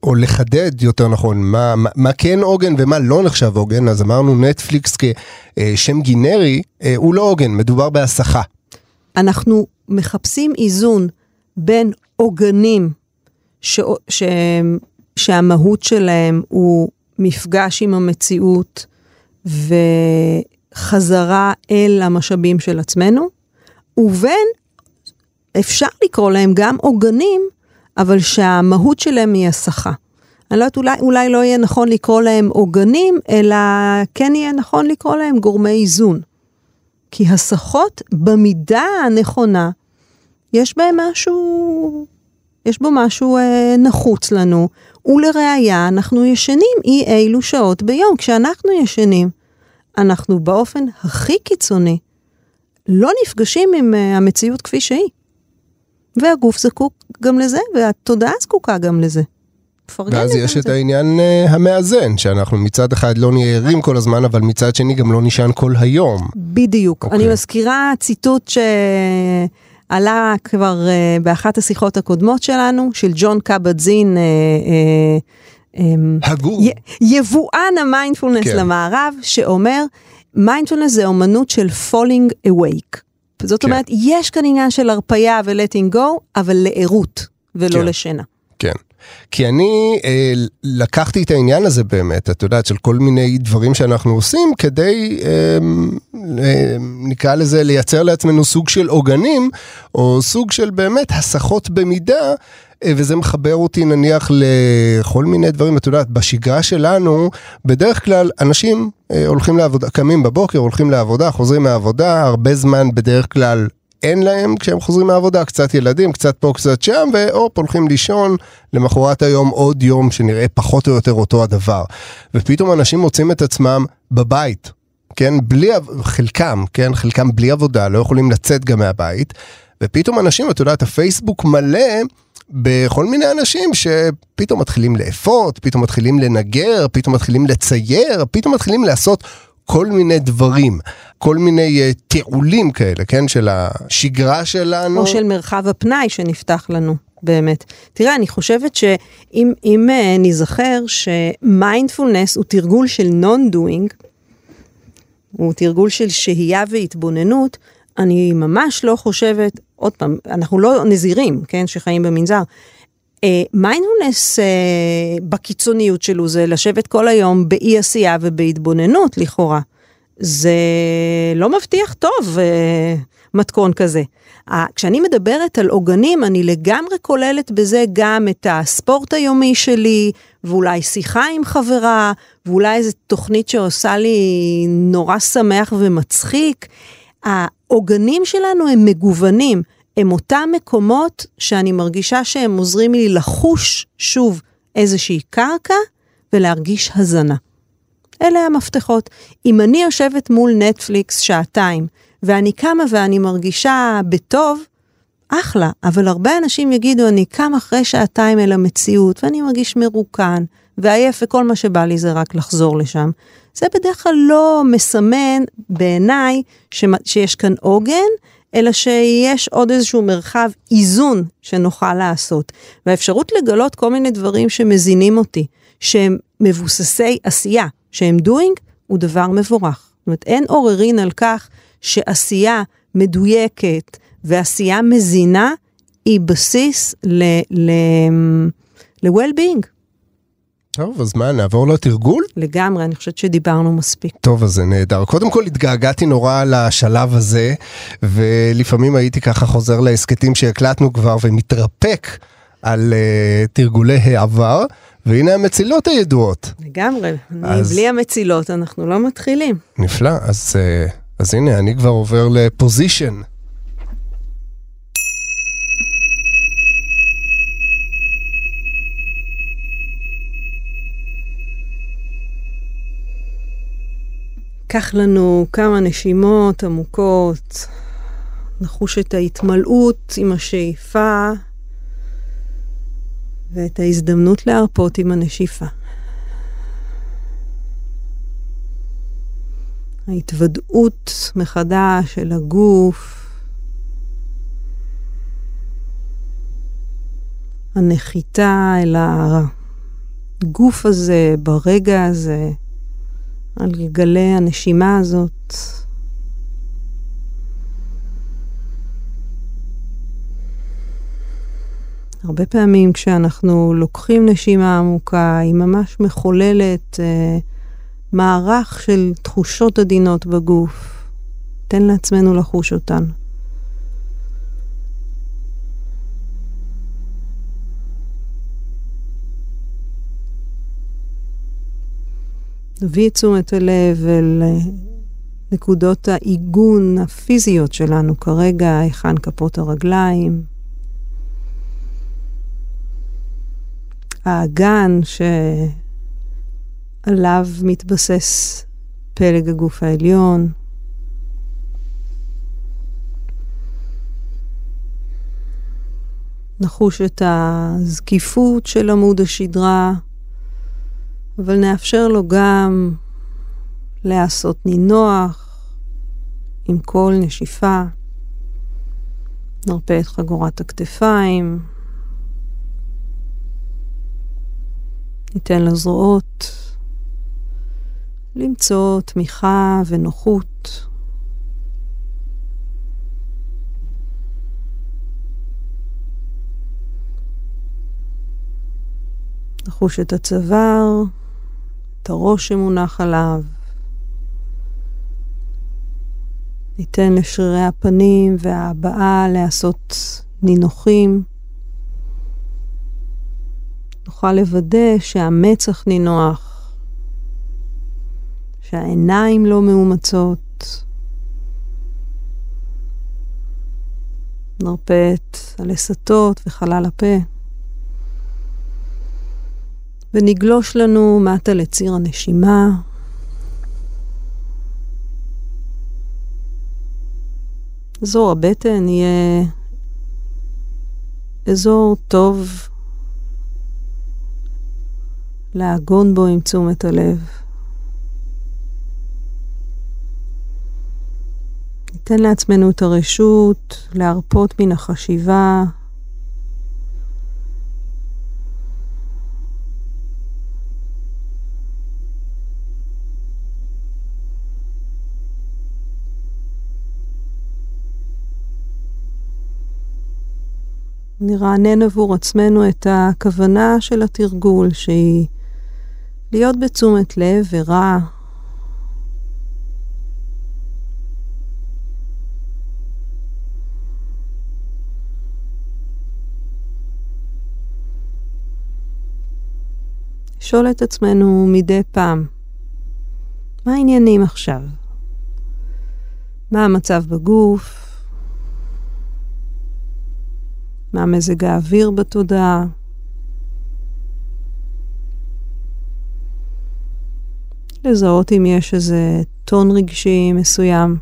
או לחדד יותר נכון מה, מה, מה כן עוגן ומה לא נחשב עוגן אז אמרנו נטפליקס כשם גינרי הוא לא עוגן מדובר בהסחה אנחנו מחפשים איזון בין עוגנים ש... ש... שהמהות שלהם הוא מפגש עם המציאות וחזרה אל המשאבים של עצמנו, ובין, אפשר לקרוא להם גם עוגנים, אבל שהמהות שלהם היא הסחה. אני לא יודעת, אולי, אולי לא יהיה נכון לקרוא להם עוגנים, אלא כן יהיה נכון לקרוא להם גורמי איזון. כי הסחות במידה הנכונה, יש בהם משהו, יש בו משהו אה, נחוץ לנו, ולראיה אנחנו ישנים אי אילו שעות ביום. כשאנחנו ישנים, אנחנו באופן הכי קיצוני לא נפגשים עם אה, המציאות כפי שהיא. והגוף זקוק גם לזה, והתודעה זקוקה גם לזה. ואז יש את העניין uh, המאזן, שאנחנו מצד אחד לא נהיה ערים כל הזמן, אבל מצד שני גם לא נשען כל היום. בדיוק. Okay. אני אוקיי. מזכירה ציטוט שעלה כבר uh, באחת השיחות הקודמות שלנו, של ג'ון קבט-זין, uh, uh, um, הגור. יבואן המיינדפולנס כן. למערב, שאומר, מיינדפולנס זה אומנות של falling awake. זאת כן. אומרת, יש כאן עניין של הרפייה ו letting go, אבל לערות ולא כן. לשינה. כן. כי אני אה, לקחתי את העניין הזה באמת, את יודעת, של כל מיני דברים שאנחנו עושים כדי, אה, אה, נקרא לזה, לייצר לעצמנו סוג של עוגנים, או סוג של באמת הסחות במידה. אה, וזה מחבר אותי נניח לכל מיני דברים, את יודעת, בשגרה שלנו, בדרך כלל אנשים אה, הולכים לעבודה, קמים בבוקר, הולכים לעבודה, חוזרים מהעבודה, הרבה זמן בדרך כלל אין להם כשהם חוזרים מהעבודה, קצת ילדים, קצת פה, קצת שם, והופ, הולכים לישון, למחרת היום עוד יום שנראה פחות או יותר אותו הדבר. ופתאום אנשים מוצאים את עצמם בבית, כן, בלי, חלקם, כן, חלקם בלי עבודה, לא יכולים לצאת גם מהבית, ופתאום אנשים, את יודעת, הפייסבוק מלא בכל מיני אנשים שפתאום מתחילים לאפות, פתאום מתחילים לנגר, פתאום מתחילים לצייר, פתאום מתחילים לעשות כל מיני דברים, כל מיני uh, כאלה, כן, של השגרה שלנו. או של מרחב הפנאי שנפתח לנו. באמת. תראה, אני חושבת שאם אם, uh, ניזכר שמיינדפולנס הוא תרגול של non-doing, הוא תרגול של שהייה והתבוננות, אני ממש לא חושבת, עוד פעם, אנחנו לא נזירים, כן, שחיים במנזר. mindfulness uh, uh, בקיצוניות שלו זה לשבת כל היום באי עשייה ובהתבוננות לכאורה. זה לא מבטיח טוב uh, מתכון כזה. Uh, כשאני מדברת על עוגנים, אני לגמרי כוללת בזה גם את הספורט היומי שלי, ואולי שיחה עם חברה, ואולי איזו תוכנית שעושה לי נורא שמח ומצחיק. העוגנים שלנו הם מגוונים, הם אותם מקומות שאני מרגישה שהם עוזרים לי לחוש שוב איזושהי קרקע ולהרגיש הזנה. אלה המפתחות. אם אני יושבת מול נטפליקס שעתיים, ואני קמה ואני מרגישה בטוב, אחלה, אבל הרבה אנשים יגידו, אני קם אחרי שעתיים אל המציאות, ואני מרגיש מרוקן, ועייף, וכל מה שבא לי זה רק לחזור לשם. זה בדרך כלל לא מסמן בעיניי שיש כאן עוגן, אלא שיש עוד איזשהו מרחב איזון שנוכל לעשות. והאפשרות לגלות כל מיני דברים שמזינים אותי, שהם מבוססי עשייה, שהם doing, הוא דבר מבורך. זאת אומרת, אין עוררין על כך שעשייה מדויקת ועשייה מזינה היא בסיס ל-well-being. טוב, אז מה, נעבור לתרגול? לגמרי, אני חושבת שדיברנו מספיק. טוב, אז זה נהדר. קודם כל התגעגעתי נורא לשלב הזה, ולפעמים הייתי ככה חוזר להסכתים שהקלטנו כבר ומתרפק על uh, תרגולי העבר, והנה המצילות הידועות. לגמרי, אז... בלי המצילות אנחנו לא מתחילים. נפלא, אז, uh, אז הנה, אני כבר עובר לפוזיישן. קח לנו כמה נשימות עמוקות, נחוש את ההתמלאות עם השאיפה ואת ההזדמנות להרפות עם הנשיפה. ההתוודעות מחדש של הגוף, הנחיתה אל הגוף הזה, ברגע הזה. על גלי הנשימה הזאת. הרבה פעמים כשאנחנו לוקחים נשימה עמוקה, היא ממש מחוללת אה, מערך של תחושות עדינות בגוף. תן לעצמנו לחוש אותן. נביא את תשומת הלב אל אה, נקודות העיגון הפיזיות שלנו כרגע, היכן כפות הרגליים, האגן שעליו מתבסס פלג הגוף העליון. נחוש את הזקיפות של עמוד השדרה, אבל נאפשר לו גם להעשות נינוח עם כל נשיפה. נרפה את חגורת הכתפיים. ניתן לזרועות למצוא תמיכה ונוחות. נחוש את הצוואר. את הראש שמונח עליו. ניתן לשרירי הפנים וההבעה לעשות נינוחים. נוכל לוודא שהמצח נינוח, שהעיניים לא מאומצות. נרפה את הלסתות וחלל הפה. ונגלוש לנו מטה לציר הנשימה. אזור הבטן יהיה אזור טוב להגון בו עם תשומת הלב. ניתן לעצמנו את הרשות להרפות מן החשיבה, נרענן עבור עצמנו את הכוונה של התרגול, שהיא להיות בתשומת לב ורע. לשאול את עצמנו מדי פעם, מה העניינים עכשיו? מה המצב בגוף? מה מזג האוויר בתודעה. לזהות אם יש איזה טון רגשי מסוים.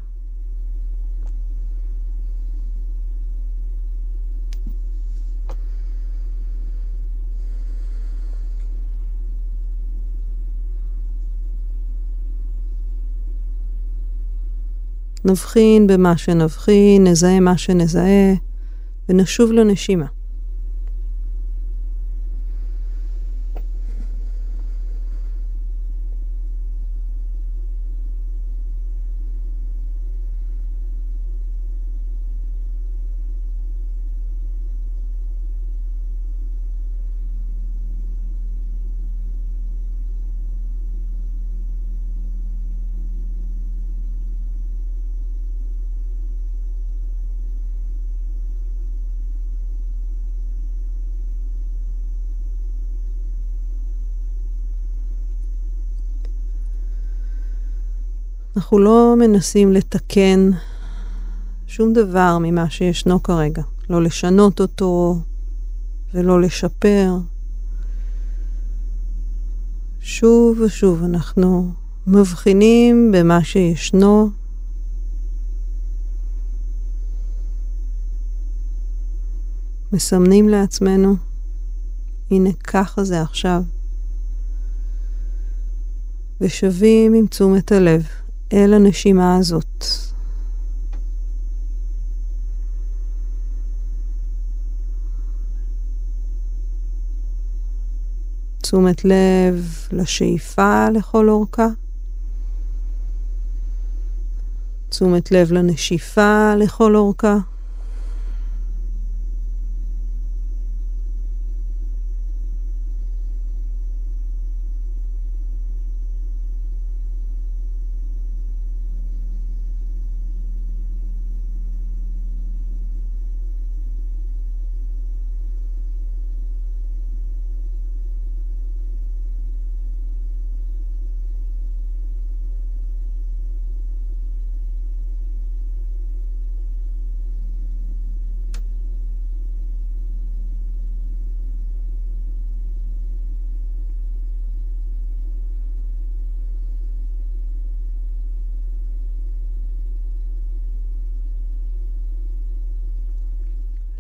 נבחין במה שנבחין, נזהה מה שנזהה. ונשוב לנשימה. אנחנו לא מנסים לתקן שום דבר ממה שישנו כרגע. לא לשנות אותו ולא לשפר. שוב ושוב אנחנו מבחינים במה שישנו. מסמנים לעצמנו, הנה ככה זה עכשיו. ושבים עם תשומת הלב אל הנשימה הזאת. תשומת לב לשאיפה לכל אורכה. תשומת לב לנשיפה לכל אורכה.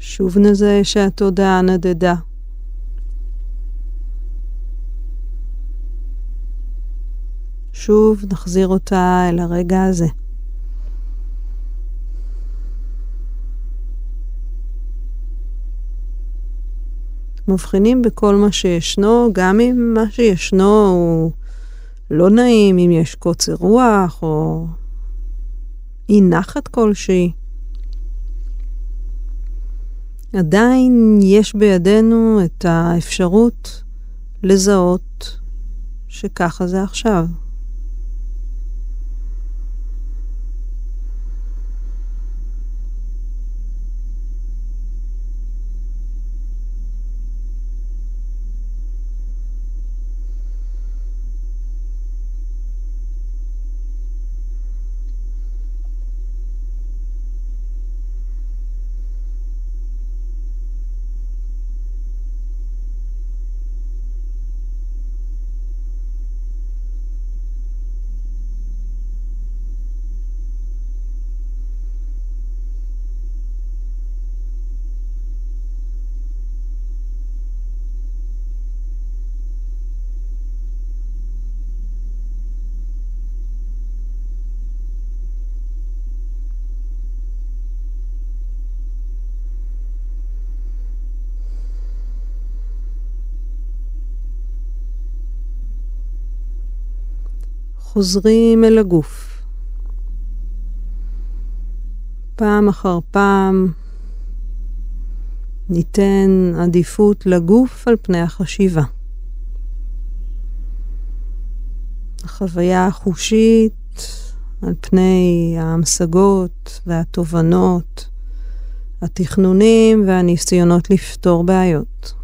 שוב נזהה שהתודעה נדדה. שוב נחזיר אותה אל הרגע הזה. מבחינים בכל מה שישנו, גם אם מה שישנו הוא לא נעים, אם יש קוצר רוח או אי נחת כלשהי. עדיין יש בידינו את האפשרות לזהות שככה זה עכשיו. חוזרים אל הגוף. פעם אחר פעם ניתן עדיפות לגוף על פני החשיבה. החוויה החושית על פני ההמשגות והתובנות, התכנונים והניסיונות לפתור בעיות.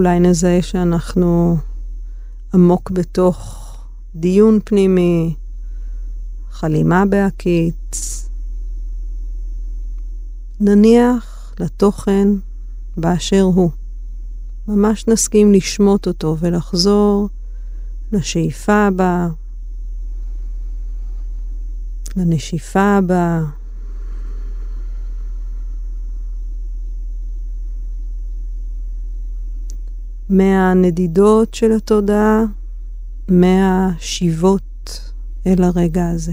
אולי נזהה שאנחנו עמוק בתוך דיון פנימי, חלימה בהקיץ. נניח לתוכן באשר הוא. ממש נסכים לשמוט אותו ולחזור לשאיפה הבאה, לנשיפה הבאה. מהנדידות של התודעה, מהשיבות אל הרגע הזה.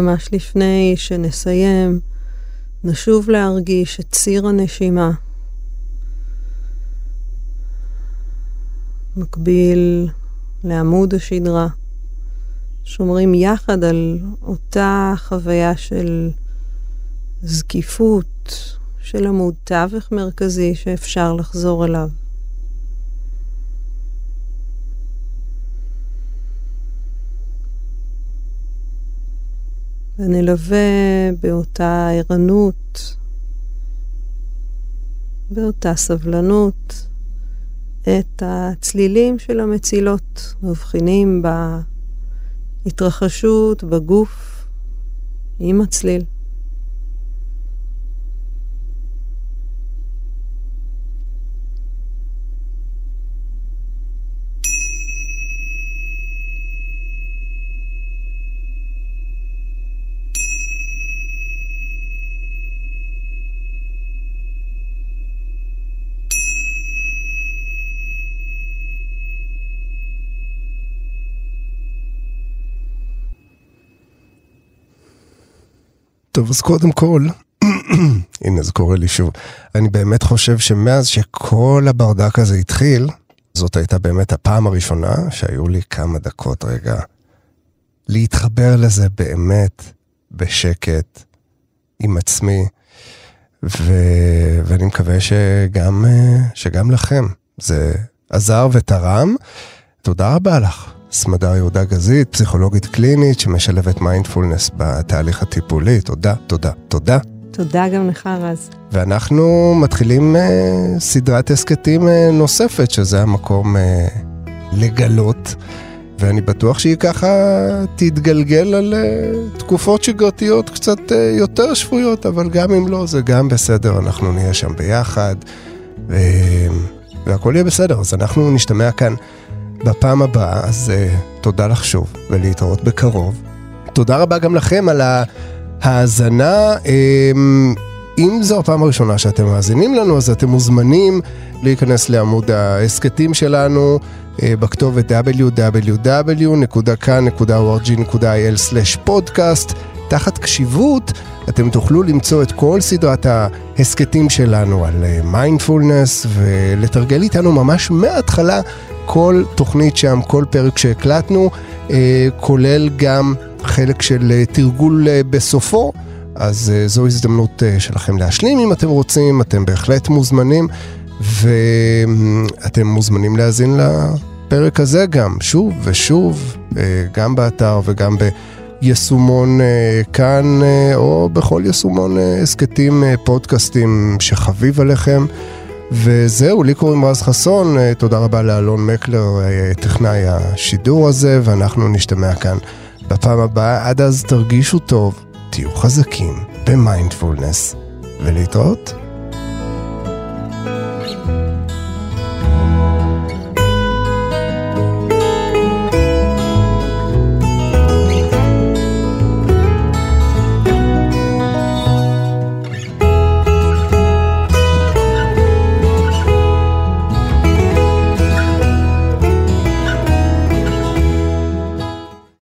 ממש לפני שנסיים, נשוב להרגיש את ציר הנשימה. מקביל לעמוד השדרה. שומרים יחד על אותה חוויה של זקיפות, של עמוד תווך מרכזי שאפשר לחזור אליו. ונלווה באותה ערנות, באותה סבלנות, את הצלילים של המצילות, מבחינים בהתרחשות בגוף עם הצליל. טוב, אז קודם כל, הנה זה קורה לי שוב, אני באמת חושב שמאז שכל הברדק הזה התחיל, זאת הייתה באמת הפעם הראשונה שהיו לי כמה דקות רגע להתחבר לזה באמת בשקט עם עצמי, ו... ואני מקווה שגם, שגם לכם. זה עזר ותרם. תודה רבה לך, סמדר יהודה גזית, פסיכולוגית קלינית שמשלבת מיינדפולנס בתהליך הטיפולי. תודה, תודה, תודה. תודה גם לך, רז. ואנחנו מתחילים uh, סדרת הסכתים uh, נוספת, שזה המקום uh, לגלות, ואני בטוח שהיא ככה תתגלגל על uh, תקופות שגרתיות קצת uh, יותר שפויות, אבל גם אם לא, זה גם בסדר, אנחנו נהיה שם ביחד, ו... והכל יהיה בסדר. אז אנחנו נשתמע כאן בפעם הבאה, אז uh, תודה לך שוב, ולהתראות בקרוב. תודה רבה גם לכם על ה... האזנה. אמ, אם זו הפעם הראשונה שאתם מאזינים לנו, אז אתם מוזמנים להיכנס לעמוד ההסכתים שלנו אה, בכתובת www.kan.org.il/פודקאסט. תחת קשיבות אתם תוכלו למצוא את כל סדרת ההסכתים שלנו על מיינדפולנס אה, ולתרגל איתנו ממש מההתחלה כל תוכנית שם, כל פרק שהקלטנו, אה, כולל גם חלק של אה, תרגול אה, בסופו, אז זו הזדמנות שלכם להשלים אם אתם רוצים, אתם בהחלט מוזמנים, ואתם מוזמנים להאזין לפרק הזה גם, שוב ושוב, גם באתר וגם ביישומון כאן, או בכל יישומון הסכתים, פודקאסטים שחביב עליכם. וזהו, לי קוראים רז חסון, תודה רבה לאלון מקלר, טכנאי השידור הזה, ואנחנו נשתמע כאן בפעם הבאה, עד אז תרגישו טוב, תהיו חזקים במיינדפולנס, ולהתראות.